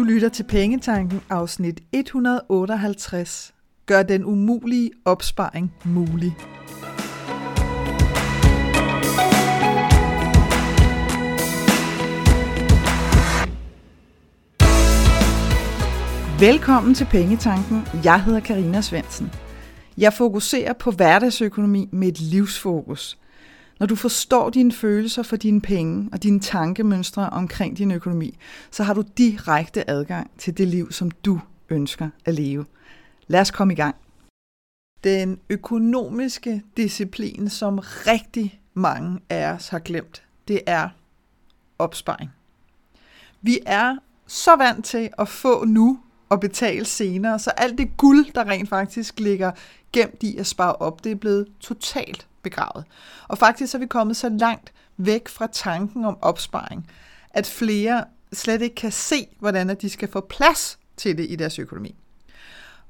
Du lytter til Pengetanken afsnit 158. Gør den umulige opsparing mulig. Velkommen til Pengetanken. Jeg hedder Karina Svensen. Jeg fokuserer på hverdagsøkonomi med et livsfokus. Når du forstår dine følelser for dine penge og dine tankemønstre omkring din økonomi, så har du direkte adgang til det liv, som du ønsker at leve. Lad os komme i gang. Den økonomiske disciplin, som rigtig mange af os har glemt, det er opsparing. Vi er så vant til at få nu og betale senere, så alt det guld, der rent faktisk ligger gemt i at spare op, det er blevet totalt begravet. Og faktisk er vi kommet så langt væk fra tanken om opsparing, at flere slet ikke kan se, hvordan de skal få plads til det i deres økonomi.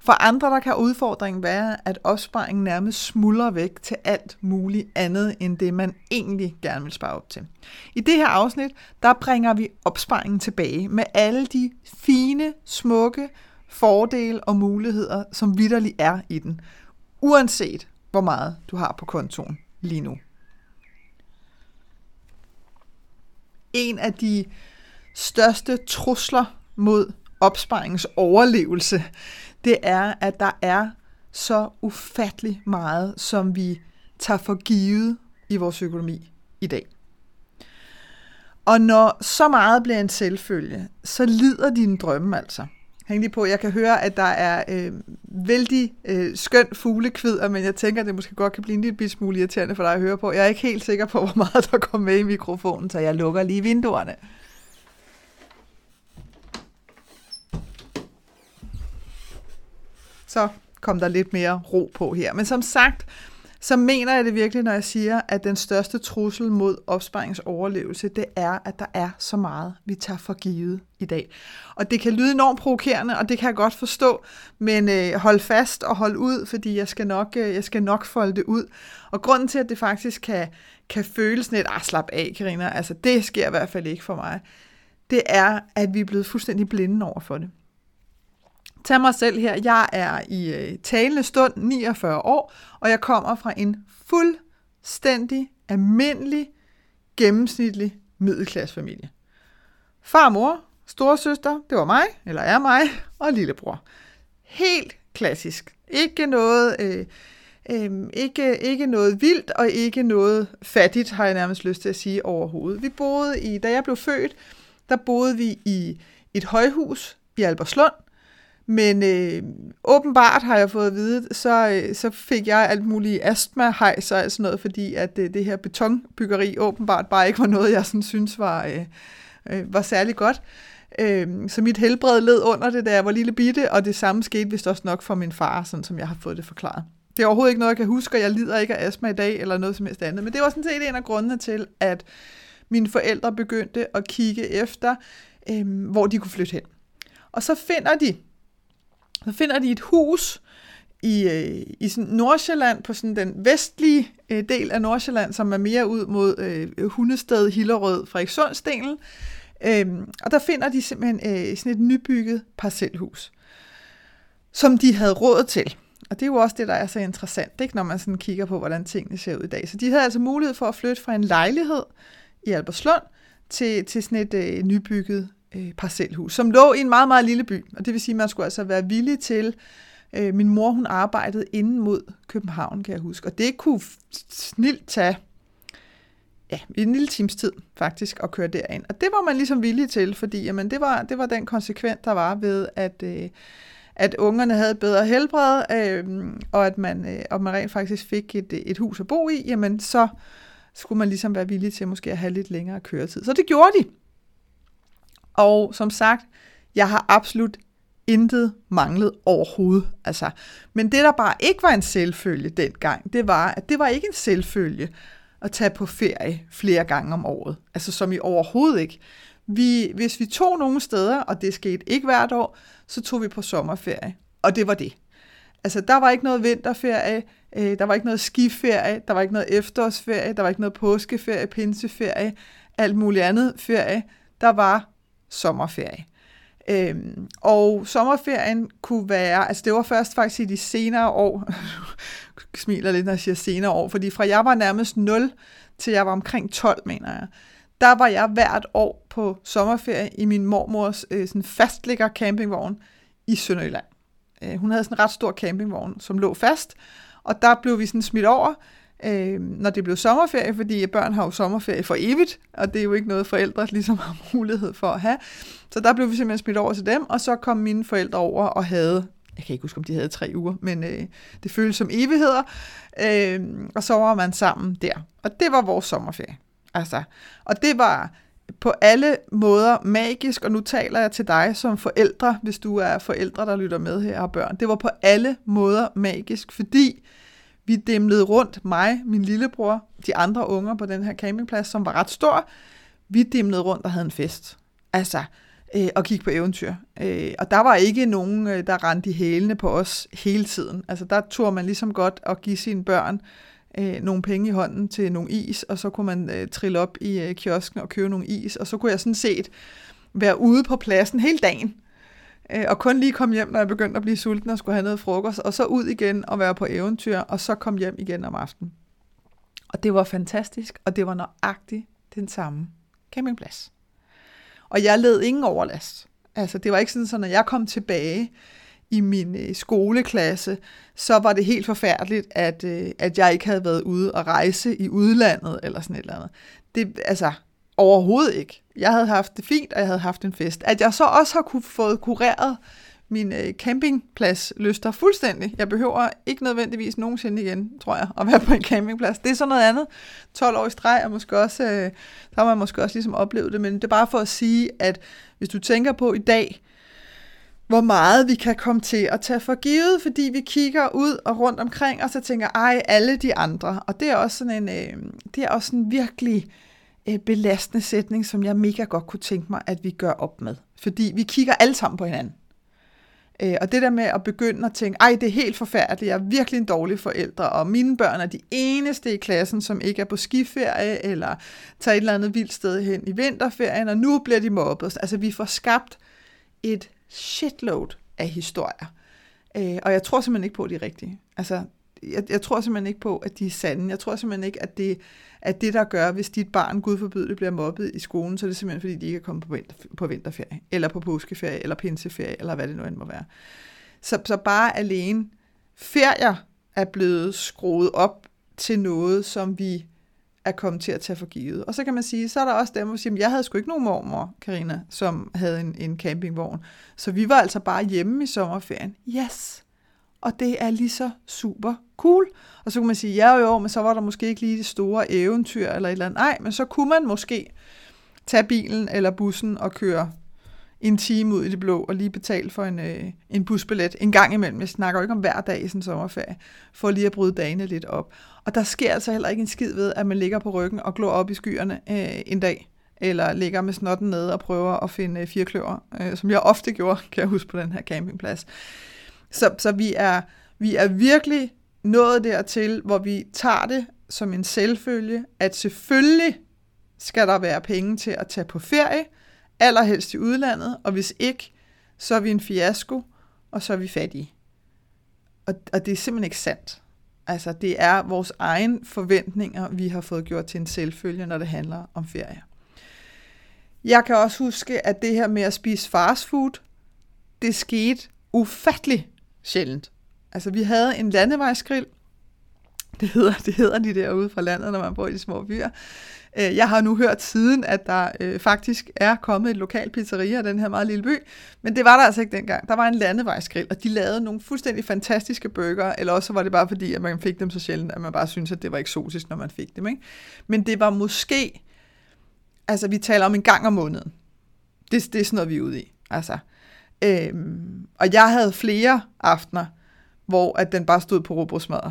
For andre der kan udfordringen være, at opsparingen nærmest smuldrer væk til alt muligt andet, end det man egentlig gerne vil spare op til. I det her afsnit, der bringer vi opsparingen tilbage med alle de fine, smukke fordele og muligheder, som vidderligt er i den, uanset hvor meget du har på kontoen lige nu. En af de største trusler mod opsparingens overlevelse, det er, at der er så ufattelig meget, som vi tager for givet i vores økonomi i dag. Og når så meget bliver en selvfølge, så lider dine drømme altså – Hæng lige på. Jeg kan høre, at der er øh, vældig øh, skøn fuglekvider, men jeg tænker, at det måske godt kan blive en lille smule irriterende for dig at høre på. Jeg er ikke helt sikker på, hvor meget der kommer med i mikrofonen, så jeg lukker lige vinduerne. Så kom der lidt mere ro på her. Men som sagt, så mener jeg det virkelig, når jeg siger, at den største trussel mod opsparingsoverlevelse, det er, at der er så meget, vi tager for givet i dag. Og det kan lyde enormt provokerende, og det kan jeg godt forstå, men øh, hold fast og hold ud, fordi jeg skal, nok, øh, jeg skal nok folde det ud. Og grunden til, at det faktisk kan, kan føles sådan et, ah, slap af, Karina, altså det sker i hvert fald ikke for mig, det er, at vi er blevet fuldstændig blinde over for det. Tag mig selv her. Jeg er i øh, talende stund 49 år, og jeg kommer fra en fuldstændig almindelig, gennemsnitlig middelklassefamilie. Far og mor, storesøster, det var mig, eller er mig, og lillebror. Helt klassisk. Ikke noget, øh, øh, ikke, ikke noget vildt, og ikke noget fattigt, har jeg nærmest lyst til at sige overhovedet. Vi boede i, da jeg blev født, der boede vi i et højhus i Alberslund, men øh, åbenbart har jeg fået at vide, så, øh, så fik jeg alt muligt astma, hejs og sådan noget, fordi at øh, det her betonbyggeri åbenbart bare ikke var noget, jeg sådan synes var, øh, øh, var særlig godt. Øh, så mit helbred led under det, da jeg var lille bitte, og det samme skete vist også nok for min far, sådan som jeg har fået det forklaret. Det er overhovedet ikke noget, jeg kan huske, og jeg lider ikke af astma i dag, eller noget som helst andet. Men det var sådan set en af grundene til, at mine forældre begyndte at kigge efter, øh, hvor de kunne flytte hen. Og så finder de så finder de et hus i, øh, i sådan Nordsjælland, på sådan den vestlige øh, del af Nordsjælland, som er mere ud mod øh, Hundested, Hillerød, Frederikssundsdelen. Øhm, og der finder de simpelthen øh, sådan et nybygget parcelhus, som de havde råd til. Og det er jo også det, der er så interessant, ikke, når man sådan kigger på, hvordan tingene ser ud i dag. Så de havde altså mulighed for at flytte fra en lejlighed i Alberslund til, til sådan et øh, nybygget øh, parcelhus, som lå i en meget, meget lille by. Og det vil sige, at man skulle altså være villig til... Øh, min mor, hun arbejdede inden mod København, kan jeg huske. Og det kunne snilt tage ja, en lille times tid faktisk at køre derind. Og det var man ligesom villig til, fordi jamen, det, var, det var den konsekvens, der var ved, at, øh, at ungerne havde bedre helbred, øh, og at man, øh, og man rent faktisk fik et, et hus at bo i, jamen så skulle man ligesom være villig til måske at have lidt længere køretid. Så det gjorde de. Og som sagt, jeg har absolut intet manglet overhovedet. Altså, men det, der bare ikke var en selvfølge dengang, det var, at det var ikke en selvfølge at tage på ferie flere gange om året. Altså som i overhovedet ikke. Vi, hvis vi tog nogle steder, og det skete ikke hvert år, så tog vi på sommerferie. Og det var det. Altså, der var ikke noget vinterferie, øh, der var ikke noget skiferie, der var ikke noget efterårsferie, der var ikke noget påskeferie, pinseferie, alt muligt andet ferie. Der var sommerferie. Øhm, og sommerferien kunne være, altså det var først faktisk i de senere år, smiler lidt, når jeg siger senere år, fordi fra jeg var nærmest 0 til jeg var omkring 12, mener jeg, der var jeg hvert år på sommerferie i min mormors øh, sådan fastligger campingvogn i Sønderjylland. Øh, hun havde sådan en ret stor campingvogn, som lå fast, og der blev vi sådan smidt over, øh, når det blev sommerferie, fordi børn har jo sommerferie for evigt, og det er jo ikke noget forældre ligesom har mulighed for at have. Så der blev vi simpelthen smidt over til dem, og så kom mine forældre over og havde jeg kan ikke huske, om de havde tre uger, men øh, det føles som evigheder, øh, og så var man sammen der. Og det var vores sommerferie. Altså, og det var på alle måder magisk, og nu taler jeg til dig som forældre, hvis du er forældre, der lytter med her og børn. Det var på alle måder magisk, fordi vi dæmlede rundt, mig, min lillebror, de andre unger på den her campingplads, som var ret stor. Vi dæmlede rundt og havde en fest. Altså, øh, og kigge på eventyr. Øh, og der var ikke nogen, øh, der rendte i hælene på os hele tiden. Altså, der tog man ligesom godt at give sine børn øh, nogle penge i hånden til nogle is, og så kunne man øh, trille op i øh, kiosken og købe nogle is, og så kunne jeg sådan set være ude på pladsen hele dagen, øh, og kun lige komme hjem, når jeg begyndte at blive sulten og skulle have noget frokost, og så ud igen og være på eventyr, og så komme hjem igen om aftenen. Og det var fantastisk, og det var nøjagtigt den samme campingplads. Og jeg led ingen overlast. Altså, det var ikke sådan, at når jeg kom tilbage, i min øh, skoleklasse, så var det helt forfærdeligt, at, øh, at jeg ikke havde været ude og rejse i udlandet eller sådan et eller andet. Det, altså, overhovedet ikke. Jeg havde haft det fint, og jeg havde haft en fest. At jeg så også har kunne fået kureret min øh, campingplads lyster fuldstændig. Jeg behøver ikke nødvendigvis nogensinde igen, tror jeg, at være på en campingplads. Det er så noget andet. 12 år i streg, og måske også, øh, så har man måske også ligesom oplevet det, men det er bare for at sige, at hvis du tænker på i dag, hvor meget vi kan komme til at tage for givet, fordi vi kigger ud og rundt omkring, og så tænker, ej, alle de andre. Og det er også sådan en, øh, det er også en virkelig øh, Øh, belastende sætning, som jeg mega godt kunne tænke mig, at vi gør op med. Fordi vi kigger alle sammen på hinanden. Øh, og det der med at begynde at tænke, ej, det er helt forfærdeligt, jeg er virkelig en dårlig forældre, og mine børn er de eneste i klassen, som ikke er på skiferie, eller tager et eller andet vildt sted hen i vinterferien, og nu bliver de mobbet. Altså, vi får skabt et shitload af historier. Øh, og jeg tror simpelthen ikke på, at de er rigtige. Altså, jeg, jeg tror simpelthen ikke på, at de er sande. Jeg tror simpelthen ikke, at det, at det der gør, hvis dit barn, gud forbyde det, bliver mobbet i skolen, så er det simpelthen, fordi de ikke er kommet på, vinter, på vinterferie, eller på påskeferie, eller pinseferie, eller hvad det nu end må være. Så, så bare alene ferier er blevet skruet op til noget, som vi er kommet til at tage for givet. Og så kan man sige, så er der også dem, der siger, jeg havde sgu ikke nogen mormor, Karina, som havde en, en campingvogn. Så vi var altså bare hjemme i sommerferien. Yes! Og det er lige så super cool. Og så kunne man sige, ja jo, men så var der måske ikke lige det store eventyr eller et eller andet. Nej, men så kunne man måske tage bilen eller bussen og køre en time ud i det blå og lige betale for en, øh, en busbillet en gang imellem. Jeg snakker jo ikke om hver dag i sådan en sommerferie, for lige at bryde dagene lidt op. Og der sker altså heller ikke en skid ved, at man ligger på ryggen og glor op i skyerne øh, en dag, eller ligger med snotten nede og prøver at finde øh, firkløver, øh, som jeg ofte gjorde, kan jeg huske på den her campingplads. Så, så vi, er, vi er virkelig nået dertil, hvor vi tager det som en selvfølge, at selvfølgelig skal der være penge til at tage på ferie, allerhelst i udlandet, og hvis ikke, så er vi en fiasko, og så er vi fattige. Og, og det er simpelthen ikke sandt. Altså, det er vores egen forventninger, vi har fået gjort til en selvfølge, når det handler om ferie. Jeg kan også huske, at det her med at spise fast food, det skete ufattelig sjældent. Altså, vi havde en landevejsgrill, det hedder, det hedder de derude fra landet, når man bor i de små byer. Øh, jeg har nu hørt siden, at der øh, faktisk er kommet et lokal pizzeria i den her meget lille by, men det var der altså ikke dengang. Der var en landevejsgrill, og de lavede nogle fuldstændig fantastiske bøger, eller også var det bare fordi, at man fik dem så sjældent, at man bare synes, at det var eksotisk, når man fik dem. Ikke? Men det var måske, altså vi taler om en gang om måneden. Det, det er sådan noget, vi er ude i. Altså, øhm, og jeg havde flere aftener, hvor at den bare stod på robrødsmadder.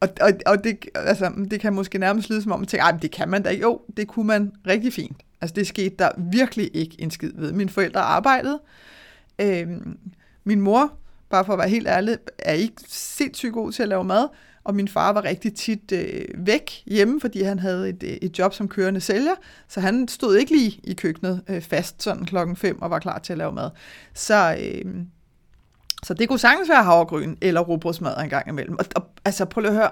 Og, og, og det, altså, det kan måske nærmest lyde som om, at tænke, det kan man da ikke. Jo, det kunne man rigtig fint. Altså det skete der virkelig ikke en skid ved. Mine forældre arbejdede. Øhm, min mor, bare for at være helt ærlig, er ikke sindssygt god til at lave mad og min far var rigtig tit øh, væk hjemme, fordi han havde et, øh, et job som kørende sælger, så han stod ikke lige i køkkenet øh, fast sådan klokken 5 og var klar til at lave mad. Så, øh, så det kunne sagtens være havregryn eller robrødsmad en gang imellem. Og, og altså prøv lige at høre,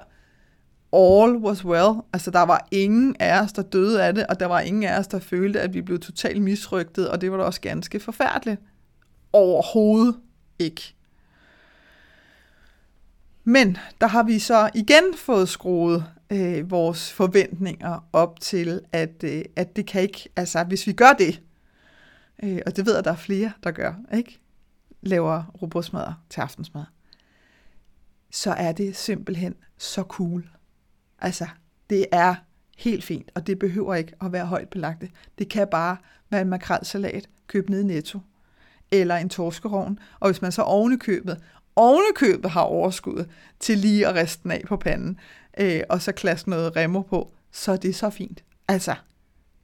all was well. Altså, der var ingen af os, der døde af det, og der var ingen af os, der følte, at vi blev totalt misrygtet, og det var da også ganske forfærdeligt. Overhovedet ikke. Men der har vi så igen fået skruet øh, vores forventninger op til, at, øh, at det kan ikke, altså hvis vi gør det, øh, og det ved jeg, der er flere, der gør, ikke? Laver robotsmadder til aftensmad, så er det simpelthen så cool. Altså, det er helt fint, og det behøver ikke at være højt belagt. Det kan bare være en makrelsalat, køb ned i Netto, eller en torskerovn, og hvis man så ovenikøbet, ovenikøbet har overskud til lige at riste den af på panden, øh, og så klasse noget remmer på, så det er det så fint. Altså,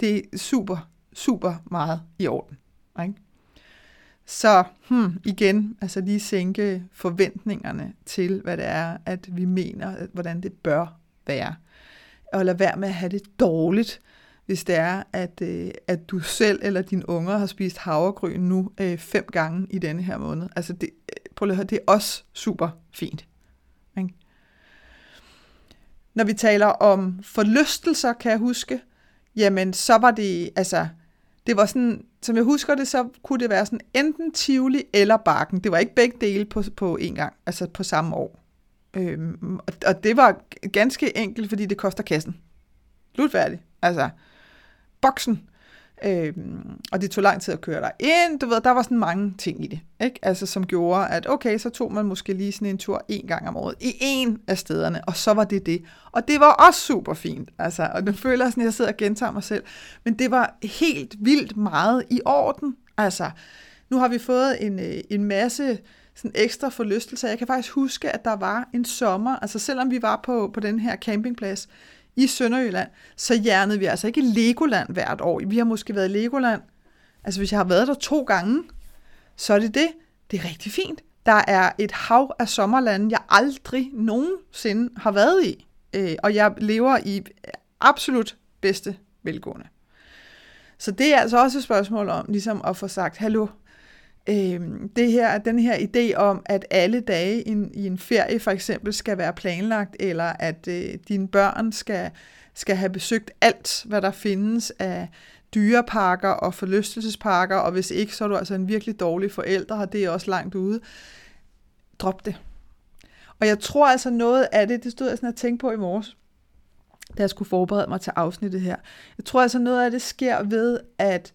det er super, super meget i orden. Ikke? Så hmm, igen, altså lige sænke forventningerne til, hvad det er, at vi mener, hvordan det bør være. Og lad være med at have det dårligt, hvis det er, at, øh, at du selv eller dine unger har spist havregryn nu øh, fem gange i denne her måned. Altså, det, øh, prøv at høre, det er også super fint. Ikke? Når vi taler om forlystelser, kan jeg huske, jamen så var det, altså, det var sådan, som jeg husker det, så kunne det være sådan enten Tivoli eller Bakken. Det var ikke begge dele på, på en gang, altså på samme år. Øhm, og, og det var ganske enkelt, fordi det koster kassen. Slutfærdigt. Altså, boksen. Øhm, og det tog lang tid at køre der ind. Du ved, der var sådan mange ting i det, ikke? Altså, som gjorde, at okay, så tog man måske lige sådan en tur en gang om året i en af stederne, og så var det det. Og det var også super fint, altså, og nu føler jeg sådan, at jeg sidder og gentager mig selv. Men det var helt vildt meget i orden. Altså, nu har vi fået en, øh, en masse sådan ekstra forlystelse. Jeg kan faktisk huske, at der var en sommer, altså selvom vi var på, på den her campingplads i Sønderjylland, så hjernede vi altså ikke Legoland hvert år. Vi har måske været i Legoland, altså hvis jeg har været der to gange, så er det det. Det er rigtig fint. Der er et hav af sommerlande, jeg aldrig nogensinde har været i. Øh, og jeg lever i absolut bedste velgående. Så det er altså også et spørgsmål om ligesom at få sagt, hallo, øh, det her, den her idé om, at alle dage i en, i en ferie for eksempel skal være planlagt, eller at øh, dine børn skal, skal have besøgt alt, hvad der findes af dyreparker og forlystelsesparker, og hvis ikke, så er du altså en virkelig dårlig forælder, og det er også langt ude. Drop det. Og jeg tror altså noget af det, det stod jeg sådan at tænke på i morges, da jeg skulle forberede mig til afsnittet her. Jeg tror altså noget af det sker ved, at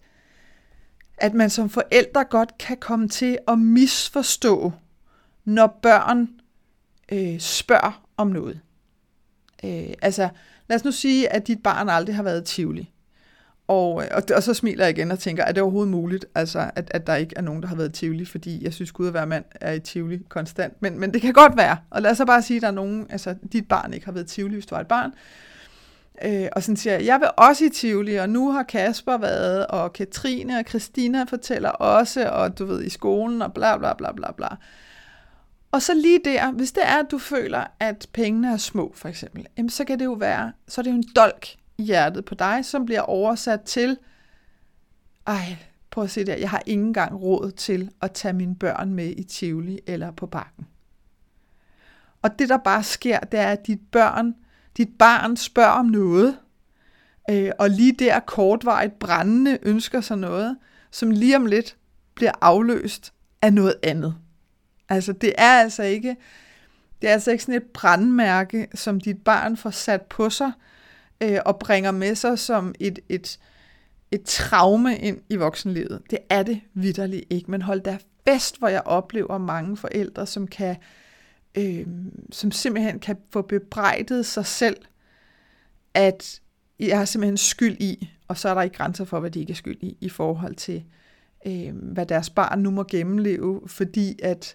at man som forældre godt kan komme til at misforstå, når børn øh, spørger om noget. Øh, altså, lad os nu sige, at dit barn aldrig har været tivoli. Og, øh, og, og så smiler jeg igen og tænker, er det overhovedet muligt, altså, at, at der ikke er nogen, der har været tivoli, fordi jeg synes, Gud at være mand er i tivoli konstant. Men, men det kan godt være. Og lad os så bare sige, at der er nogen, altså dit barn ikke har været tivoli, hvis du var et barn. Øh, og sådan siger jeg, jeg vil også i Tivoli, og nu har Kasper været, og Katrine og Christina fortæller også, og du ved, i skolen, og bla bla bla bla bla. Og så lige der, hvis det er, at du føler, at pengene er små, for eksempel, jamen, så kan det jo være, så er det jo en dolk i hjertet på dig, som bliver oversat til, ej, prøv at se der, jeg har ingen engang råd til at tage mine børn med i Tivoli eller på bakken. Og det, der bare sker, det er, at dit børn dit barn spørger om noget, øh, og lige der kortvarigt brændende ønsker sig noget, som lige om lidt bliver afløst af noget andet. Altså det er altså ikke, det er altså ikke sådan et brandmærke, som dit barn får sat på sig øh, og bringer med sig som et, et, et traume ind i voksenlivet. Det er det vidderligt ikke, men hold da fast, hvor jeg oplever mange forældre, som kan øh, Øhm, som simpelthen kan få bebrejdet sig selv, at jeg har simpelthen skyld i, og så er der ikke grænser for, hvad de ikke er skyld i, i forhold til, øh, hvad deres barn nu må gennemleve, fordi at,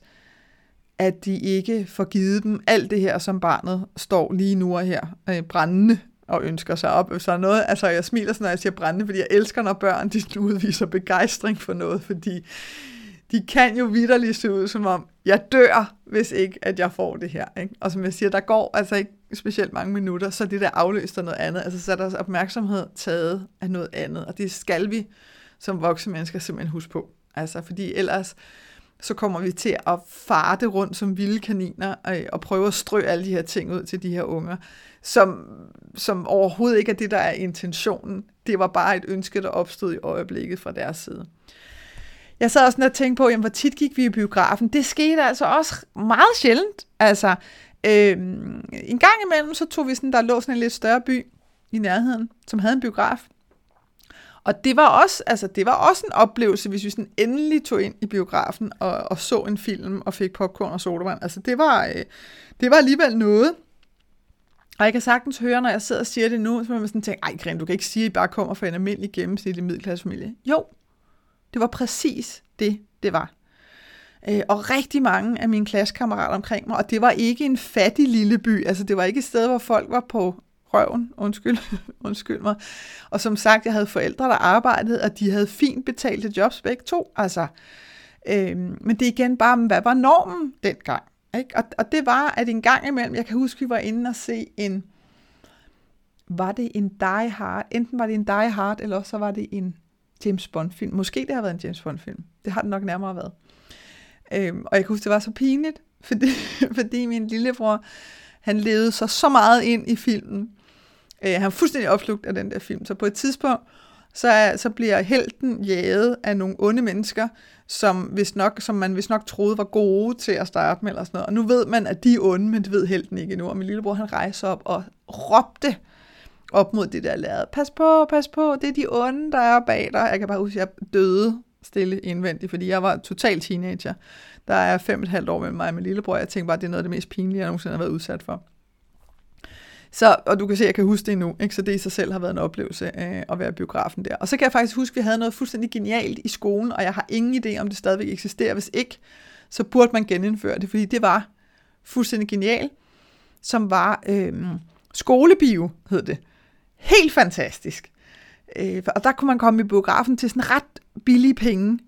at de ikke får givet dem alt det her, som barnet står lige nu og her øh, brændende og ønsker sig op. Så noget, altså jeg smiler sådan, når jeg siger brændende, fordi jeg elsker, når børn de udviser begejstring for noget, fordi de kan jo vidderligt se ud som om, jeg dør, hvis ikke, at jeg får det her. Ikke? Og som jeg siger, der går altså ikke specielt mange minutter, så det der afløst af noget andet. Altså så er deres opmærksomhed taget af noget andet, og det skal vi som voksne mennesker simpelthen huske på. Altså, fordi ellers så kommer vi til at farte rundt som vilde kaniner øh, og prøve at strø alle de her ting ud til de her unger, som, som overhovedet ikke er det, der er intentionen. Det var bare et ønske, der opstod i øjeblikket fra deres side. Jeg sad også og tænkte på, jamen, hvor tit gik vi i biografen. Det skete altså også meget sjældent. Altså, øh, en gang imellem, så tog vi sådan, der lå sådan en lidt større by i nærheden, som havde en biograf. Og det var også, altså, det var også en oplevelse, hvis vi sådan endelig tog ind i biografen og, og så en film og fik popcorn og sodavand. Altså, det var, øh, det var alligevel noget. Og jeg kan sagtens høre, når jeg sidder og siger det nu, så man sådan tænke, ej Gren, du kan ikke sige, at I bare kommer fra en almindelig gennemsnitlig middelklassefamilie. Jo, det var præcis det, det var. Øh, og rigtig mange af mine klassekammerater omkring mig, og det var ikke en fattig lille by, altså det var ikke et sted, hvor folk var på røven, undskyld, undskyld mig. Og som sagt, jeg havde forældre, der arbejdede, og de havde fint betalte jobs begge to, altså. Øh, men det er igen bare, hvad var normen dengang? Ikke? Og, og det var, at en gang imellem, jeg kan huske, vi var inde og se en, var det en Die Hard, enten var det en Die Hard, eller så var det en James Bond-film. Måske det har været en James Bond-film. Det har det nok nærmere været. Øhm, og jeg kan huske, det var så pinligt, fordi, fordi min lillebror, han levede sig så meget ind i filmen. Øh, han var fuldstændig opslugt af den der film. Så på et tidspunkt, så, er, så bliver helten jaget af nogle onde mennesker, som, hvis nok, som man hvis nok troede var gode til at starte med. Eller sådan noget. Og nu ved man, at de er onde, men det ved helten ikke endnu. Og min lillebror, han rejser op og råbte op mod det der lærred. Pas på, pas på, det er de onde, der er bag dig. Jeg kan bare huske, at jeg døde stille indvendigt, fordi jeg var total teenager. Der er fem og et halvt år mellem mig og min lillebror. Jeg tænkte bare, at det er noget af det mest pinlige, jeg nogensinde har været udsat for. Så, og du kan se, at jeg kan huske det nu, ikke? så det i sig selv har været en oplevelse øh, at være biografen der. Og så kan jeg faktisk huske, at vi havde noget fuldstændig genialt i skolen, og jeg har ingen idé, om det stadigvæk eksisterer. Hvis ikke, så burde man genindføre det, fordi det var fuldstændig genialt, som var øh, skolebio, hed det. Helt fantastisk. Øh, og der kunne man komme i biografen til sådan ret billige penge.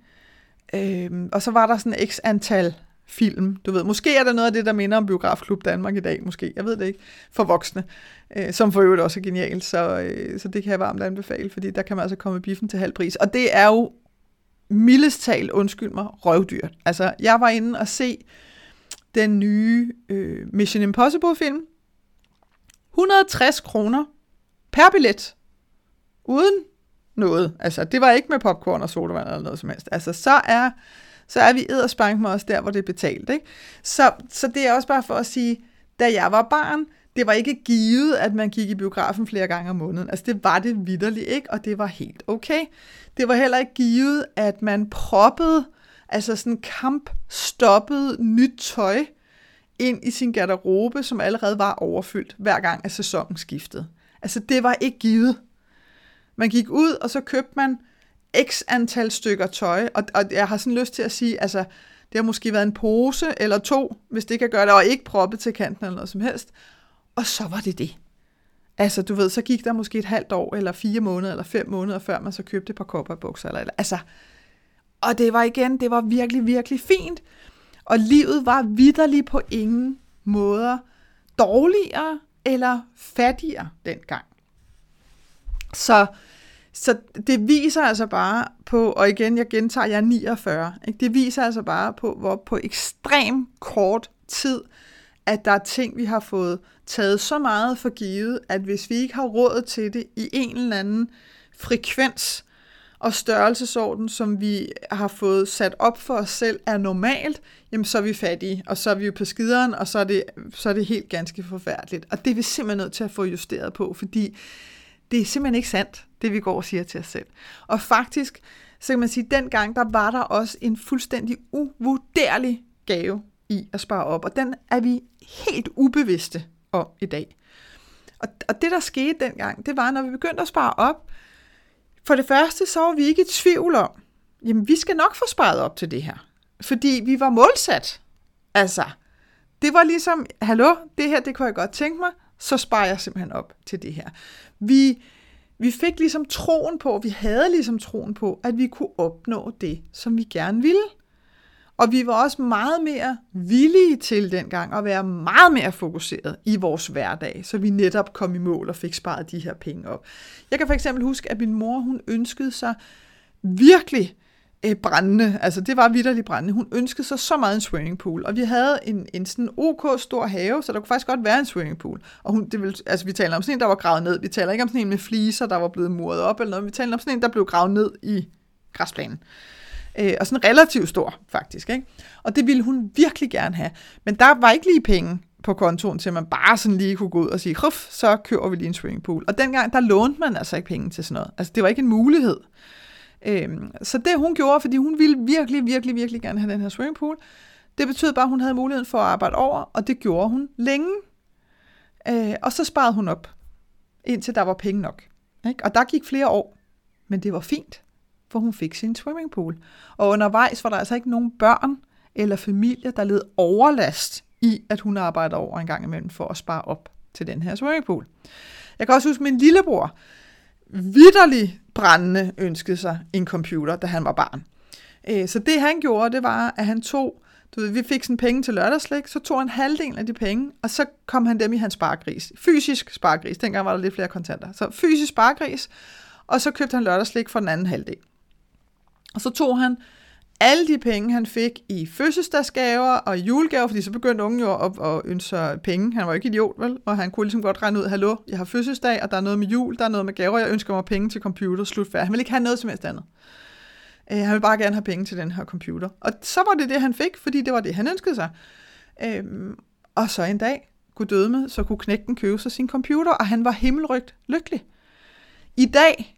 Øh, og så var der sådan x antal film. Du ved, måske er der noget af det, der minder om Biografklub Danmark i dag, måske. Jeg ved det ikke. For voksne. Øh, som for øvrigt også er genialt. Så, øh, så det kan jeg varmt anbefale, fordi der kan man altså komme i biffen til halv pris. Og det er jo mildest talt, undskyld mig, røvdyrt. Altså, jeg var inde og se den nye øh, Mission Impossible film. 160 kroner per billet, uden noget. Altså, det var ikke med popcorn og sodavand eller noget som helst. Altså, så er, så er vi edderspank med os der, hvor det er betalt. Ikke? Så, så det er også bare for at sige, da jeg var barn, det var ikke givet, at man gik i biografen flere gange om måneden. Altså, det var det vidderligt ikke, og det var helt okay. Det var heller ikke givet, at man proppede, altså sådan kamp stoppede nyt tøj ind i sin garderobe, som allerede var overfyldt, hver gang at sæsonen skiftede. Altså, det var ikke givet. Man gik ud, og så købte man x antal stykker tøj, og, og jeg har sådan lyst til at sige, altså, det har måske været en pose eller to, hvis det kan gøre det, og ikke proppet til kanten eller noget som helst. Og så var det det. Altså, du ved, så gik der måske et halvt år, eller fire måneder, eller fem måneder, før man så købte et par kopperbukser. Eller, eller, altså, og det var igen, det var virkelig, virkelig fint. Og livet var vidderligt på ingen måder dårligere eller fattigere dengang. Så, så det viser altså bare på, og igen, jeg gentager, jeg er 49, ikke? det viser altså bare på, hvor på ekstrem kort tid, at der er ting, vi har fået taget så meget for givet, at hvis vi ikke har råd til det i en eller anden frekvens, og størrelsesorden, som vi har fået sat op for os selv, er normalt, jamen så er vi fattige, og så er vi jo på skideren, og så er det, så er det helt ganske forfærdeligt. Og det er vi simpelthen nødt til at få justeret på, fordi det er simpelthen ikke sandt, det vi går og siger til os selv. Og faktisk, så kan man sige, at dengang, der var der også en fuldstændig uvurderlig gave i at spare op, og den er vi helt ubevidste om i dag. Og, og det, der skete dengang, det var, når vi begyndte at spare op, for det første, så var vi ikke i tvivl om, jamen vi skal nok få sparet op til det her. Fordi vi var målsat. Altså, det var ligesom, hallo, det her, det kunne jeg godt tænke mig, så sparer jeg simpelthen op til det her. Vi, vi fik ligesom troen på, vi havde ligesom troen på, at vi kunne opnå det, som vi gerne ville. Og vi var også meget mere villige til dengang at være meget mere fokuseret i vores hverdag, så vi netop kom i mål og fik sparet de her penge op. Jeg kan for eksempel huske, at min mor hun ønskede sig virkelig øh, brændende, altså det var vidderligt brændende. Hun ønskede sig så meget en swimmingpool, og vi havde en, en sådan OK stor have, så der kunne faktisk godt være en swimmingpool. Og hun, det vil, altså vi taler om sådan en, der var gravet ned. Vi taler ikke om sådan en med fliser, der var blevet muret op eller noget. Vi taler om sådan en, der blev gravet ned i græsplænen. Øh, øh, og sådan relativt stor, faktisk. Ikke? Og det ville hun virkelig gerne have. Men der var ikke lige penge på kontoen, til man bare sådan lige kunne gå ud og sige, så kører vi lige en swimmingpool. Og dengang, der lånte man altså ikke penge til sådan noget. Altså, det var ikke en mulighed. Øhm, så det hun gjorde, fordi hun ville virkelig, virkelig, virkelig gerne have den her swimmingpool, det betød bare, at hun havde muligheden for at arbejde over, og det gjorde hun længe. Øh, og så sparede hun op, indtil der var penge nok. Ikke? Og der gik flere år, men det var fint, for hun fik sin swimmingpool. Og undervejs var der altså ikke nogen børn eller familie, der led overlast i, at hun arbejdede over en gang imellem for at spare op til den her swimmingpool. Jeg kan også huske min lillebror, vidderlig brændende ønskede sig en computer, da han var barn. Øh, så det han gjorde, det var, at han tog, du ved, vi fik sådan penge til lørdagslæg, så tog han halvdelen af de penge, og så kom han dem i hans sparegris. Fysisk sparegris, dengang var der lidt flere kontanter. Så fysisk sparegris, og så købte han lørdagslæg for den anden halvdel. Og så tog han alle de penge, han fik i fødselsdagsgaver og julegaver, fordi så begyndte unge jo at, at ønske sig penge. Han var ikke idiot, vel? Og han kunne ligesom godt regne ud, hallo, jeg har fødselsdag, og der er noget med jul, der er noget med gaver, jeg ønsker mig penge til computer, slut færdig. Han ville ikke have noget som helst andet. Øh, han ville bare gerne have penge til den her computer. Og så var det det, han fik, fordi det var det, han ønskede sig. Øh, og så en dag, kunne døde med, så kunne knægten købe sig sin computer, og han var himmelrygt lykkelig. I dag,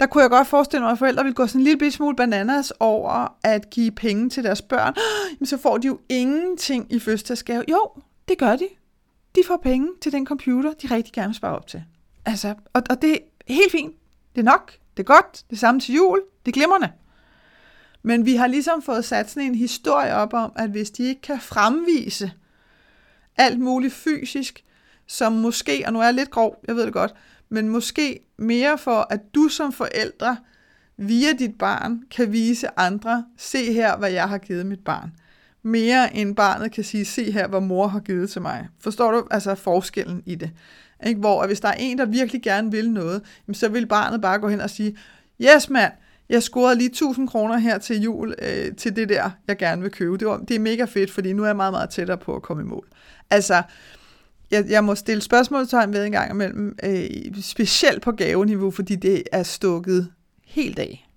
der kunne jeg godt forestille mig, at forældre ville gå sådan en lille smule bananas over at give penge til deres børn. Men så får de jo ingenting i fødselsdagsgave. Jo, det gør de. De får penge til den computer, de rigtig gerne vil spare op til. Altså, og, og det er helt fint. Det er nok. Det er godt. Det er samme til jul. Det er glimrende. Men vi har ligesom fået sat sådan en historie op om, at hvis de ikke kan fremvise alt muligt fysisk, som måske, og nu er jeg lidt grov, jeg ved det godt, men måske mere for, at du som forældre via dit barn kan vise andre, se her, hvad jeg har givet mit barn. Mere end barnet kan sige, se her, hvad mor har givet til mig. Forstår du altså forskellen i det? Ikke? Hvor at hvis der er en, der virkelig gerne vil noget, så vil barnet bare gå hen og sige, yes mand, jeg scorede lige 1000 kroner her til jul øh, til det der, jeg gerne vil købe. Det, var, det er mega fedt, fordi nu er jeg meget, meget tættere på at komme i mål. Altså, jeg, jeg må stille spørgsmålstegn ved en gang imellem, øh, specielt på gaveniveau, fordi det er stukket helt af.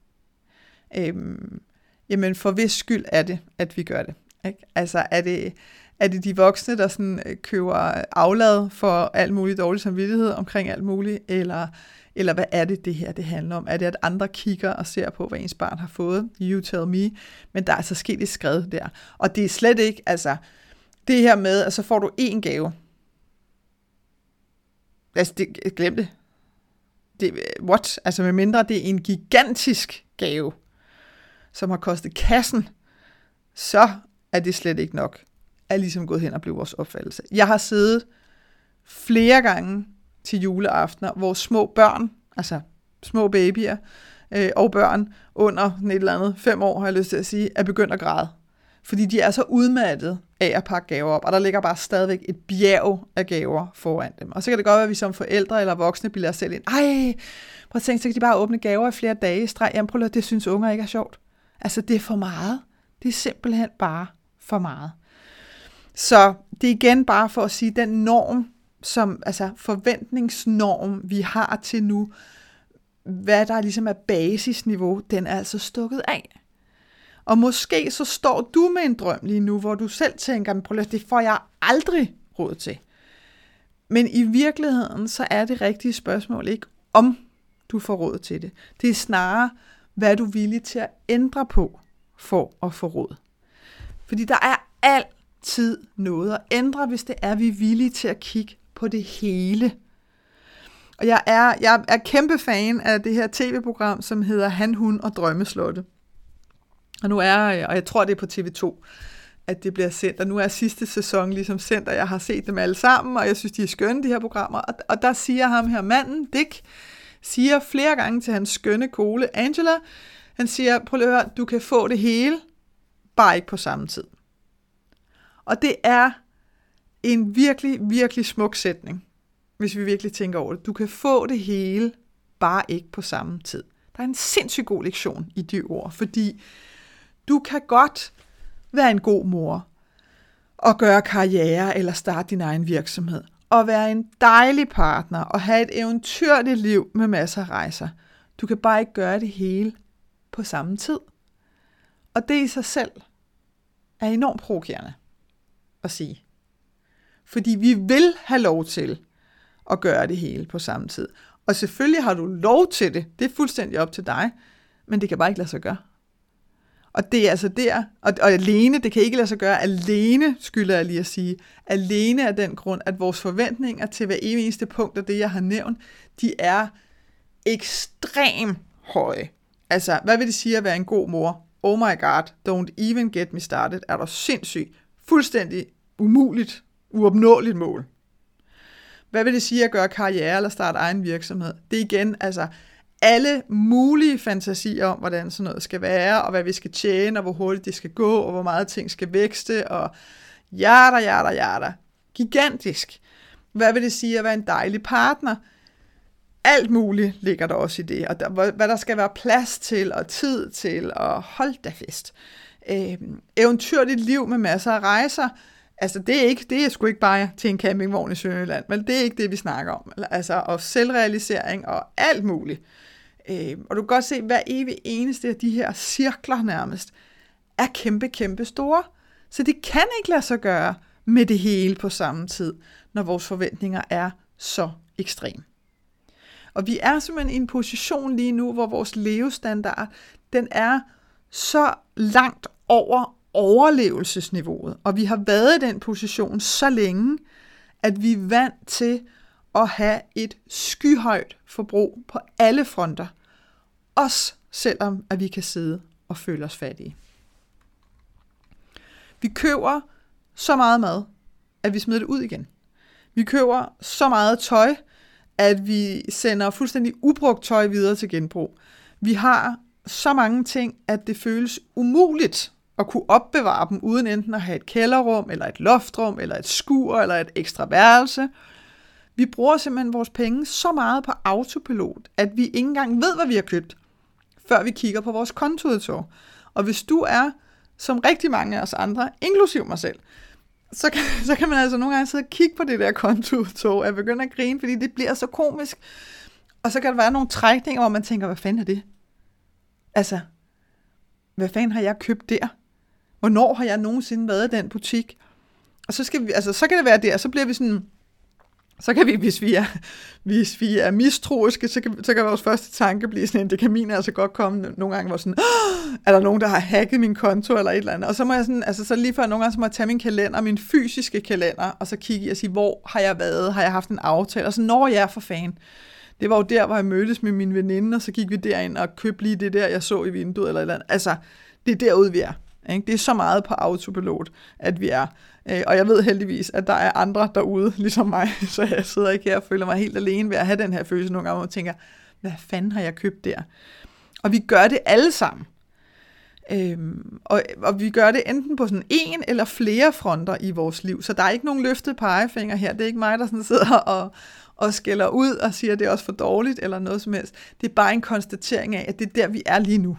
Øhm, jamen, for hvis skyld er det, at vi gør det? Ikke? Altså, er det, er det de voksne, der sådan øh, køber aflad for alt muligt dårlig samvittighed omkring alt muligt, eller, eller hvad er det, det her det handler om? Er det, at andre kigger og ser på, hvad ens barn har fået? You tell me. Men der er altså sket et skred der. Og det er slet ikke, altså, det her med, at så får du én gave, Altså, det, glem det. det. What? Altså, med mindre det er en gigantisk gave, som har kostet kassen, så er det slet ikke nok, er ligesom gået hen og blev vores opfattelse. Jeg har siddet flere gange til juleaftener, hvor små børn, altså små babyer øh, og børn under et eller andet fem år, har jeg lyst til at sige, er begyndt at græde. Fordi de er så udmattede af at pakke gaver op, og der ligger bare stadigvæk et bjerg af gaver foran dem. Og så kan det godt være, at vi som forældre eller voksne bilder os selv ind, ej, prøv at tænke, så kan de bare åbne gaver i flere dage i streg. Jamen prøv at det synes unger ikke er sjovt. Altså det er for meget. Det er simpelthen bare for meget. Så det er igen bare for at sige, den norm, som, altså forventningsnorm, vi har til nu, hvad der ligesom er basisniveau, den er altså stukket af. Og måske så står du med en drøm lige nu, hvor du selv tænker, prøv det får jeg aldrig råd til. Men i virkeligheden, så er det rigtige spørgsmål ikke, om du får råd til det. Det er snarere, hvad du er villig til at ændre på for at få råd. Fordi der er altid noget at ændre, hvis det er, vi er villige til at kigge på det hele. Og jeg er, jeg er kæmpe fan af det her tv-program, som hedder Han, Hun og Drømmeslotte. Og nu er, øh, og jeg tror det er på TV2, at det bliver sendt, og nu er sidste sæson ligesom sendt, og jeg har set dem alle sammen, og jeg synes, de er skønne, de her programmer. Og, og der siger ham her manden, Dick, siger flere gange til hans skønne kole, Angela, han siger, prøv at høre, du kan få det hele, bare ikke på samme tid. Og det er en virkelig, virkelig smuk sætning, hvis vi virkelig tænker over det. Du kan få det hele, bare ikke på samme tid. Der er en sindssygt god lektion i de ord, fordi du kan godt være en god mor og gøre karriere eller starte din egen virksomhed og være en dejlig partner og have et eventyrligt liv med masser af rejser. Du kan bare ikke gøre det hele på samme tid. Og det i sig selv er enormt provokerende at sige. Fordi vi vil have lov til at gøre det hele på samme tid. Og selvfølgelig har du lov til det. Det er fuldstændig op til dig. Men det kan bare ikke lade sig gøre. Og det er altså der, og, og alene, det kan ikke lade sig gøre alene, skylder jeg lige at sige, alene af den grund, at vores forventninger til hver eneste punkt af det, jeg har nævnt, de er ekstrem høje. Altså, hvad vil det sige at være en god mor? Oh my god, don't even get me started. Er du sindssyg? Fuldstændig umuligt, uopnåeligt mål. Hvad vil det sige at gøre karriere eller starte egen virksomhed? Det er igen, altså, alle mulige fantasier om, hvordan sådan noget skal være, og hvad vi skal tjene, og hvor hurtigt det skal gå, og hvor meget ting skal vækste, og jada, jada, jada. Gigantisk. Hvad vil det sige at være en dejlig partner? Alt muligt ligger der også i det, og der, hvad der skal være plads til, og tid til, og hold da fest. Øh, eventyrligt liv med masser af rejser, Altså, det er, ikke, det er sgu ikke bare til en campingvogn i Sønderjylland, men det er ikke det, vi snakker om. Altså, og selvrealisering og alt muligt. Øh, og du kan godt se, hver evig eneste af de her cirkler nærmest, er kæmpe, kæmpe store. Så det kan ikke lade sig gøre med det hele på samme tid, når vores forventninger er så ekstrem. Og vi er simpelthen i en position lige nu, hvor vores levestandard, den er så langt over overlevelsesniveauet. Og vi har været i den position så længe, at vi er vant til at have et skyhøjt forbrug på alle fronter. Også selvom at vi kan sidde og føle os fattige. Vi køber så meget mad, at vi smider det ud igen. Vi køber så meget tøj, at vi sender fuldstændig ubrugt tøj videre til genbrug. Vi har så mange ting, at det føles umuligt at kunne opbevare dem, uden enten at have et kælderrum, eller et loftrum, eller et skur, eller et ekstra værelse. Vi bruger simpelthen vores penge så meget på autopilot, at vi ikke engang ved, hvad vi har købt, før vi kigger på vores kontoudtog. Og hvis du er, som rigtig mange af os andre, inklusiv mig selv, så kan, så kan man altså nogle gange sidde og kigge på det der kontoudtog, og begynde at grine, fordi det bliver så komisk. Og så kan der være nogle trækninger, hvor man tænker, hvad fanden er det? Altså, hvad fanden har jeg købt der? Hvornår har jeg nogensinde været i den butik? Og så, skal vi, altså, så kan det være der, så bliver vi sådan, så kan vi, hvis vi er, hvis vi er mistroiske, så kan, så kan vores første tanke blive sådan, en, det kan min altså godt komme nogle gange, hvor sådan, er der nogen, der har hacket min konto eller et eller andet. Og så må jeg sådan, altså så lige før nogle gange, så må jeg tage min kalender, min fysiske kalender, og så kigge i og sige, hvor har jeg været? Har jeg haft en aftale? Og så når jeg er for fan. Det var jo der, hvor jeg mødtes med min veninde, og så gik vi derind og købte lige det der, jeg så i vinduet eller et eller andet. Altså, det er derude, vi er. Ikke? Det er så meget på autopilot, at vi er. Øh, og jeg ved heldigvis, at der er andre derude, ligesom mig, så jeg sidder ikke her og føler mig helt alene ved at have den her følelse nogle gange, hvor tænker, hvad fanden har jeg købt der? Og vi gør det alle sammen. Øhm, og, og vi gør det enten på sådan en eller flere fronter i vores liv, så der er ikke nogen løftet pegefinger her. Det er ikke mig, der sådan sidder og, og skælder ud og siger, at det er også for dårligt eller noget som helst. Det er bare en konstatering af, at det er der, vi er lige nu.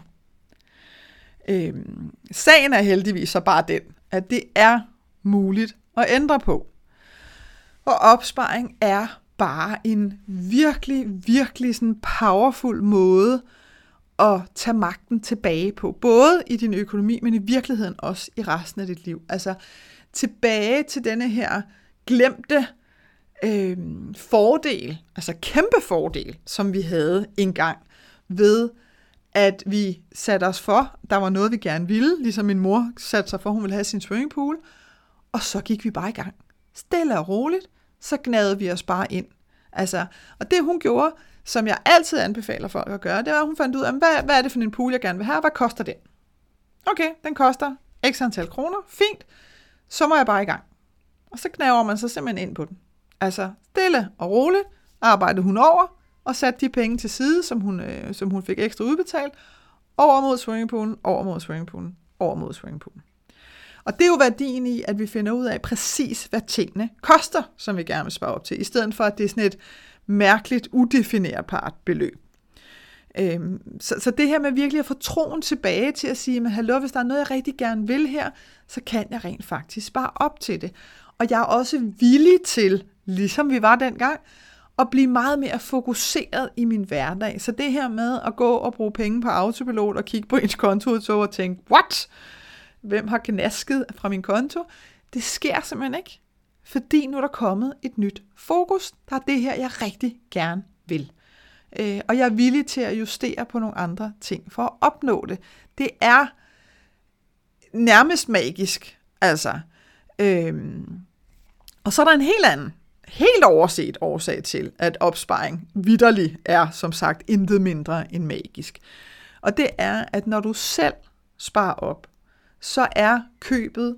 Øhm, sagen er heldigvis så bare den, at det er muligt at ændre på. Og opsparing er bare en virkelig, virkelig sådan powerful måde at tage magten tilbage på. Både i din økonomi, men i virkeligheden også i resten af dit liv. Altså tilbage til denne her glemte øh, fordel, altså kæmpe fordel, som vi havde engang ved at vi satte os for, der var noget, vi gerne ville, ligesom min mor satte sig for, hun ville have sin swimmingpool, og så gik vi bare i gang. Stille og roligt, så gnadede vi os bare ind. Altså, og det hun gjorde, som jeg altid anbefaler folk at gøre, det var, at hun fandt ud af, hvad, hvad er det for en pool, jeg gerne vil have, hvad koster den? Okay, den koster x antal kroner, fint, så må jeg bare i gang. Og så knaver man sig simpelthen ind på den. Altså, stille og roligt arbejdede hun over, og satte de penge til side, som hun, øh, som hun fik ekstra udbetalt, over mod swimmingpoolen, over mod swimmingpoolen, over mod swimmingpoolen. Og det er jo værdien i, at vi finder ud af præcis, hvad tingene koster, som vi gerne vil spare op til, i stedet for, at det er sådan et mærkeligt, udefinerbart beløb. Øhm, så, så det her med virkelig at få troen tilbage til at sige, men hallo, hvis der er noget, jeg rigtig gerne vil her, så kan jeg rent faktisk spare op til det. Og jeg er også villig til, ligesom vi var dengang, at blive meget mere fokuseret i min hverdag. Så det her med at gå og bruge penge på autopilot og kigge på ens konto og tænke, what? Hvem har gnasket fra min konto? Det sker simpelthen ikke. Fordi nu er der kommet et nyt fokus. Der er det her, jeg rigtig gerne vil. Øh, og jeg er villig til at justere på nogle andre ting for at opnå det. Det er nærmest magisk. Altså. Øhm. Og så er der en helt anden, helt overset årsag til, at opsparing vidderlig er, som sagt, intet mindre end magisk. Og det er, at når du selv sparer op, så er købet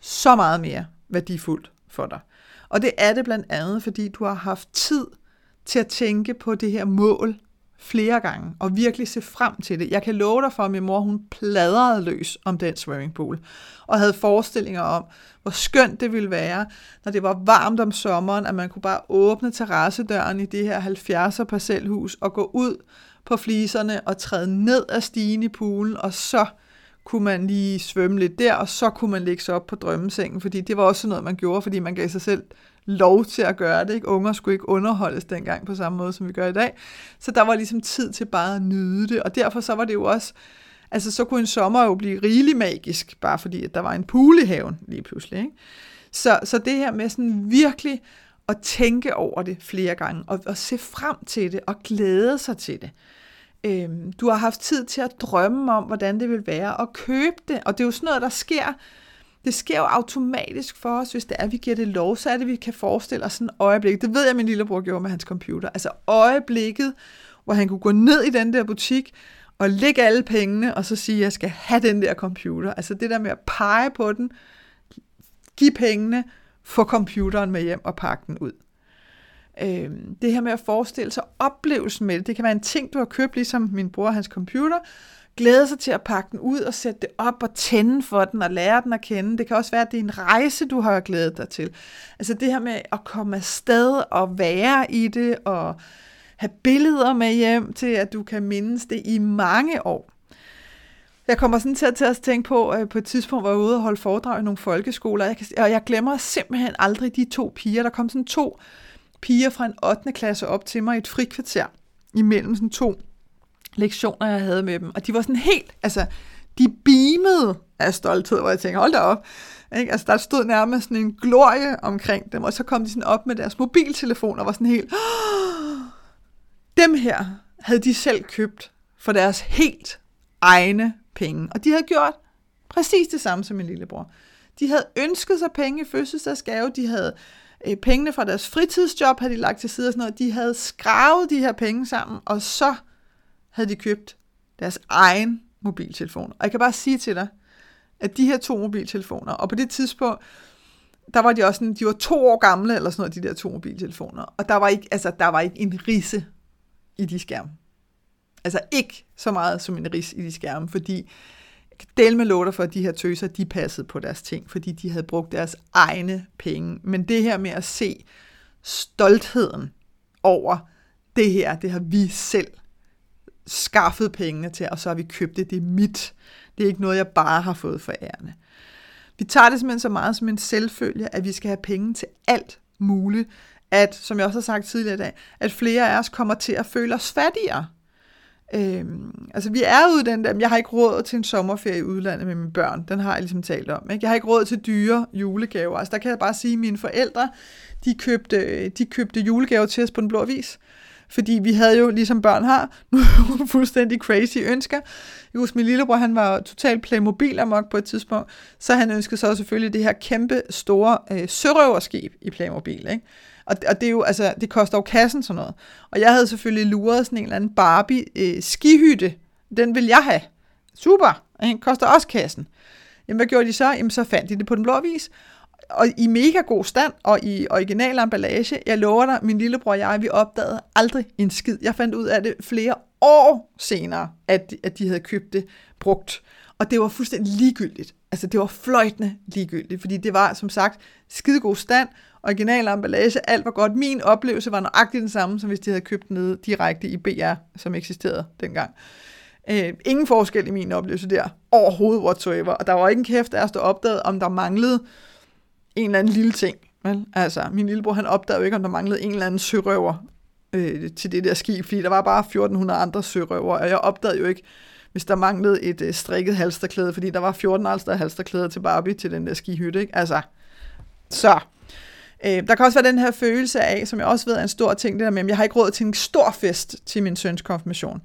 så meget mere værdifuldt for dig. Og det er det blandt andet, fordi du har haft tid til at tænke på det her mål flere gange, og virkelig se frem til det. Jeg kan love dig for, at min mor hun pladrede løs om den swimmingpool, og havde forestillinger om, hvor skønt det ville være, når det var varmt om sommeren, at man kunne bare åbne terrassedøren i det her 70'er parcelhus, og gå ud på fliserne og træde ned af stigen i poolen, og så kunne man lige svømme lidt der, og så kunne man lægge sig op på drømmesengen, fordi det var også noget, man gjorde, fordi man gav sig selv lov til at gøre det. Ikke? Unger skulle ikke underholdes dengang på samme måde, som vi gør i dag. Så der var ligesom tid til bare at nyde det, og derfor så var det jo også, altså så kunne en sommer jo blive rigelig magisk, bare fordi at der var en pool i haven lige pludselig. Ikke? Så, så det her med sådan virkelig at tænke over det flere gange, og, og se frem til det, og glæde sig til det. Øhm, du har haft tid til at drømme om, hvordan det vil være at købe det, og det er jo sådan noget, der sker, det sker jo automatisk for os, hvis det er, at vi giver det lov, så er det, at vi kan forestille os sådan øjeblik. Det ved jeg, min lillebror gjorde med hans computer. Altså øjeblikket, hvor han kunne gå ned i den der butik, og lægge alle pengene, og så sige, at jeg skal have den der computer. Altså det der med at pege på den, give pengene, få computeren med hjem og pakke den ud. Øh, det her med at forestille sig oplevelsen med det, det kan være en ting, du har købt, ligesom min bror og hans computer, glæde sig til at pakke den ud og sætte det op og tænde for den og lære den at kende. Det kan også være, at det er en rejse, du har glædet dig til. Altså det her med at komme afsted og være i det og have billeder med hjem til, at du kan mindes det i mange år. Jeg kommer sådan til at, til at tænke på, at på et tidspunkt var jeg ude og holde foredrag i nogle folkeskoler, jeg kan, og jeg glemmer simpelthen aldrig de to piger. Der kom sådan to piger fra en 8. klasse op til mig i et frikvarter imellem sådan to lektioner, jeg havde med dem. Og de var sådan helt, altså, de beamede af stolthed, hvor jeg tænkte, hold da op. Ikke? Altså, der stod nærmest sådan en glorie omkring dem, og så kom de sådan op med deres mobiltelefoner og var sådan helt, oh! dem her havde de selv købt for deres helt egne penge. Og de havde gjort præcis det samme som min lillebror. De havde ønsket sig penge i fødselsdagsgave, de havde øh, pengene fra deres fritidsjob, havde de lagt til side og sådan noget. De havde skravet de her penge sammen, og så havde de købt deres egen mobiltelefon. Og jeg kan bare sige til dig, at de her to mobiltelefoner, og på det tidspunkt, der var de også sådan, de var to år gamle, eller sådan noget, de der to mobiltelefoner. Og der var ikke, altså, der var ikke en risse i de skærme. Altså ikke så meget som en ris i de skærme, fordi del med låter for, at de her tøser, de passede på deres ting, fordi de havde brugt deres egne penge. Men det her med at se stoltheden over det her, det har vi selv skaffet pengene til, og så har vi købt det. Det er mit. Det er ikke noget, jeg bare har fået for ærende. Vi tager det simpelthen så meget som en selvfølge, at vi skal have penge til alt muligt. At, som jeg også har sagt tidligere i dag, at flere af os kommer til at føle os fattigere. Øhm, altså vi er ude den der, jeg har ikke råd til en sommerferie i udlandet med mine børn, den har jeg ligesom talt om. Ikke? Jeg har ikke råd til dyre julegaver. Altså der kan jeg bare sige, at mine forældre, de købte, de købte julegaver til os på den blå vis fordi vi havde jo, ligesom børn har, nogle fuldstændig crazy ønsker. Jeg husker, min lillebror, han var totalt Playmobil amok på et tidspunkt, så han ønskede så selvfølgelig det her kæmpe store øh, sørøverskib i Playmobil, ikke? Og, og det er jo, altså, det koster jo kassen sådan noget. Og jeg havde selvfølgelig luret sådan en eller anden Barbie øh, skihytte. Den vil jeg have. Super. Og den koster også kassen. Jamen, hvad gjorde de så? Jamen, så fandt de det på den blå vis og i mega god stand, og i original emballage. Jeg lover dig, min lillebror og jeg, vi opdagede aldrig en skid. Jeg fandt ud af det flere år senere, at, at de havde købt det brugt. Og det var fuldstændig ligegyldigt. Altså, det var fløjtende ligegyldigt, fordi det var, som sagt, skidegod stand, original emballage, alt var godt. Min oplevelse var nøjagtigt den samme, som hvis de havde købt den nede direkte i BR, som eksisterede dengang. Øh, ingen forskel i min oplevelse der, overhovedet whatsoever. Og der var ikke en kæft af os, der opdagede, om der manglede en eller anden lille ting. Vel? Altså, min lillebror, han opdagede jo ikke, om der manglede en eller anden sørøver øh, til det der skib, fordi der var bare 1400 andre sørøver, og jeg opdagede jo ikke, hvis der manglede et øh, strikket halsterklæde, fordi der var 14 halsterklæder til Barbie til den der skihytte, ikke? Altså, så. Øh, der kan også være den her følelse af, som jeg også ved er en stor ting, det der med, at jeg har ikke råd til en stor fest til min søns konfirmation,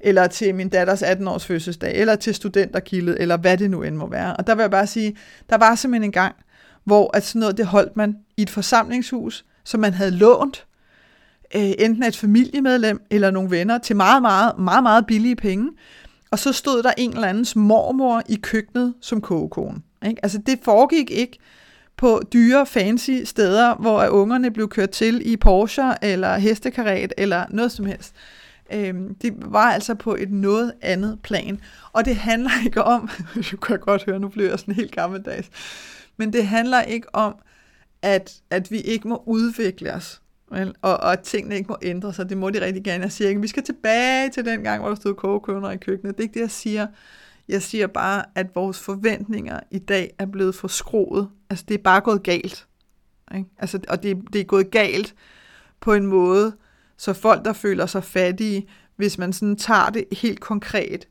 eller til min datters 18-års fødselsdag, eller til studenterkildet, eller hvad det nu end må være. Og der vil jeg bare sige, der var simpelthen en gang, hvor at sådan noget, det holdt man i et forsamlingshus, som man havde lånt, øh, enten af et familiemedlem eller nogle venner, til meget, meget, meget, meget billige penge. Og så stod der en eller andens mormor i køkkenet som kogekone. Ikke? Altså det foregik ikke på dyre, fancy steder, hvor ungerne blev kørt til i Porsche eller hestekaret eller noget som helst. Øhm, det var altså på et noget andet plan. Og det handler ikke om, du kan godt høre, nu bliver jeg sådan helt gammeldags, men det handler ikke om, at, at vi ikke må udvikle os, vel? Og, og at tingene ikke må ændre sig. Det må de rigtig gerne. Jeg siger ikke, vi skal tilbage til den gang, hvor der stod kogekøner i køkkenet. Det er ikke det, jeg siger. Jeg siger bare, at vores forventninger i dag er blevet forskroet. Altså, det er bare gået galt. Ikke? Altså, og det, det er gået galt på en måde, så folk, der føler sig fattige, hvis man sådan tager det helt konkret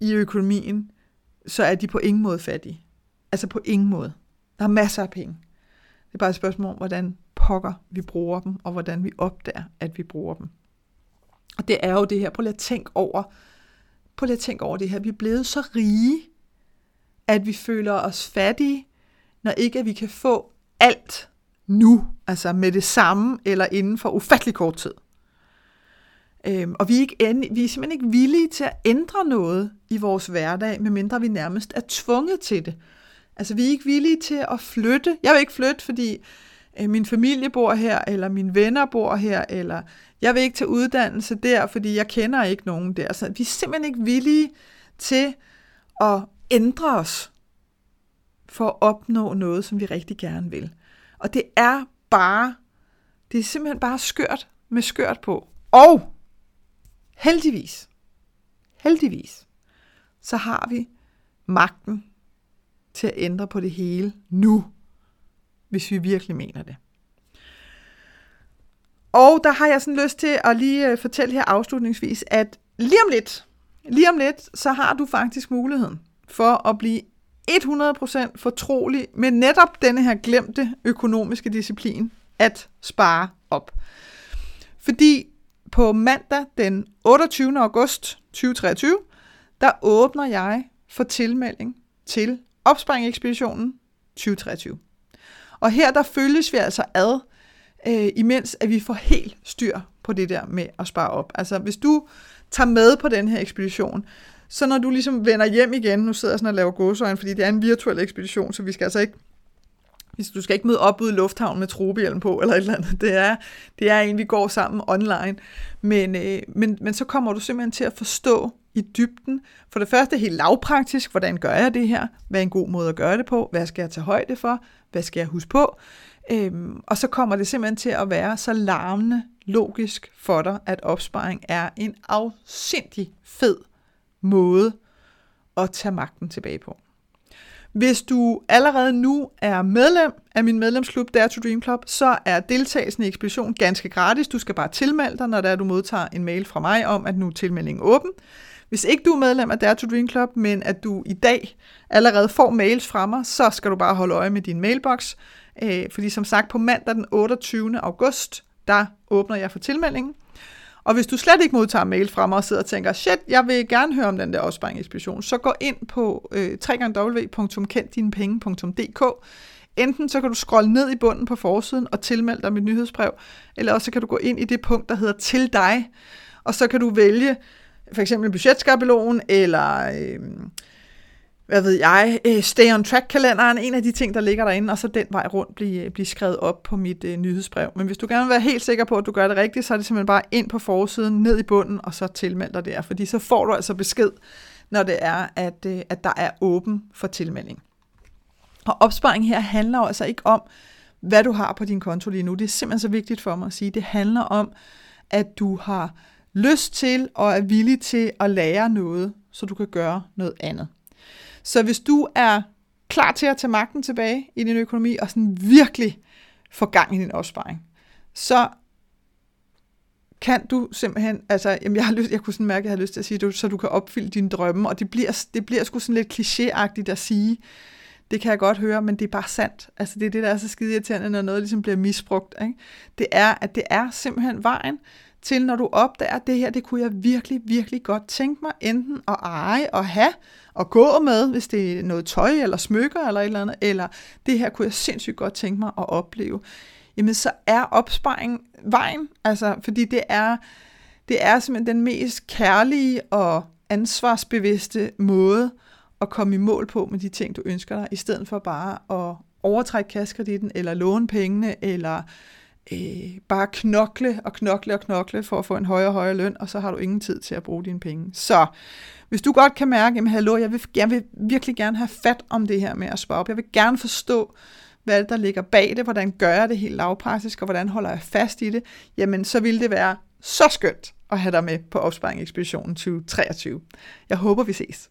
i økonomien, så er de på ingen måde fattige. Altså på ingen måde. Der er masser af penge. Det er bare et spørgsmål om, hvordan pokker vi bruger dem, og hvordan vi opdager, at vi bruger dem. Og det er jo det her. Prøv lige at tænke over, prøv lige at tænke over det her. Vi er blevet så rige, at vi føler os fattige, når ikke at vi kan få alt nu, altså med det samme, eller inden for ufattelig kort tid. Øhm, og vi er, ikke end, vi er simpelthen ikke villige til at ændre noget i vores hverdag, medmindre vi nærmest er tvunget til det. Altså vi er ikke villige til at flytte. Jeg vil ikke flytte, fordi øh, min familie bor her, eller mine venner bor her, eller jeg vil ikke tage uddannelse der, fordi jeg kender ikke nogen der. Så vi er simpelthen ikke villige til at ændre os for at opnå noget, som vi rigtig gerne vil. Og det er bare, det er simpelthen bare skørt med skørt på. Og heldigvis, heldigvis, så har vi magten til at ændre på det hele nu, hvis vi virkelig mener det. Og der har jeg sådan lyst til at lige øh, fortælle her afslutningsvis, at lige om lidt, lige om lidt, så har du faktisk muligheden for at blive 100% fortrolig med netop denne her glemte økonomiske disciplin, at spare op. Fordi på mandag den 28. august 2023, der åbner jeg for tilmelding til Opsparing Ekspeditionen 2023. Og her der følges vi altså ad, øh, imens at vi får helt styr på det der med at spare op. Altså hvis du tager med på den her ekspedition, så når du ligesom vender hjem igen, nu sidder jeg sådan og laver gåsøjne, fordi det er en virtuel ekspedition, så vi skal altså ikke hvis du skal ikke møde op ude i lufthavnen med trobehjelm på, eller et eller andet. Det er, det er en, vi går sammen online. Men, øh, men, men så kommer du simpelthen til at forstå i dybden. For det første helt lavpraktisk, hvordan gør jeg det her? Hvad er en god måde at gøre det på? Hvad skal jeg tage højde for? Hvad skal jeg huske på? Øhm, og så kommer det simpelthen til at være så larmende logisk for dig, at opsparing er en afsindig fed måde at tage magten tilbage på. Hvis du allerede nu er medlem af min medlemsklub Dare to Dream Club, så er deltagelsen i ekspeditionen ganske gratis. Du skal bare tilmelde dig, når der du modtager en mail fra mig om, at nu er tilmeldingen åben. Hvis ikke du er medlem af Dare to Dream Club, men at du i dag allerede får mails fra mig, så skal du bare holde øje med din mailbox. Øh, fordi som sagt, på mandag den 28. august, der åbner jeg for tilmeldingen. Og hvis du slet ikke modtager mail fra mig og sidder og tænker, shit, jeg vil gerne høre om den der opsparing-ekspedition, så gå ind på øh, www.kenddinepenge.dk. Enten så kan du scrolle ned i bunden på forsiden og tilmelde dig mit nyhedsbrev, eller også så kan du gå ind i det punkt, der hedder til dig, og så kan du vælge for eksempel budgetskabelonen, eller øh, hvad ved jeg, øh, Stay on Track-kalenderen, en af de ting, der ligger derinde, og så den vej rundt blive, øh, blive skrevet op på mit øh, nyhedsbrev. Men hvis du gerne vil være helt sikker på, at du gør det rigtigt, så er det simpelthen bare ind på forsiden, ned i bunden, og så tilmeld dig der, fordi så får du altså besked, når det er, at, øh, at der er åben for tilmelding. Og opsparing her handler altså ikke om, hvad du har på din konto lige nu. Det er simpelthen så vigtigt for mig at sige. Det handler om, at du har lyst til og er villig til at lære noget, så du kan gøre noget andet. Så hvis du er klar til at tage magten tilbage i din økonomi og sådan virkelig få gang i din opsparing, så kan du simpelthen, altså, jamen jeg, har lyst, jeg kunne sådan mærke, at jeg har lyst til at sige, du, så du kan opfylde dine drømme, og det bliver, det bliver sgu sådan lidt klichéagtigt at sige, det kan jeg godt høre, men det er bare sandt. Altså det er det, der er så skide irriterende, når noget ligesom bliver misbrugt. Ikke? Det er, at det er simpelthen vejen til, når du opdager, at det her, det kunne jeg virkelig, virkelig godt tænke mig, enten at eje og have, og gå med, hvis det er noget tøj eller smykker eller et eller andet, eller det her kunne jeg sindssygt godt tænke mig at opleve. Jamen så er opsparing vejen, altså fordi det er, det er simpelthen den mest kærlige og ansvarsbevidste måde at komme i mål på med de ting, du ønsker dig, i stedet for bare at overtrække kaskreditten, eller låne pengene, eller øh, bare knokle og knokle og knokle for at få en højere og højere løn, og så har du ingen tid til at bruge dine penge. Så hvis du godt kan mærke, at hallo, jeg vil, jeg vil virkelig gerne have fat om det her med at spare op, jeg vil gerne forstå, hvad der ligger bag det, hvordan gør jeg det helt lavpraktisk, og hvordan holder jeg fast i det, jamen så ville det være så skønt at have dig med på Opsparing Ekspeditionen 2023. Jeg håber, vi ses.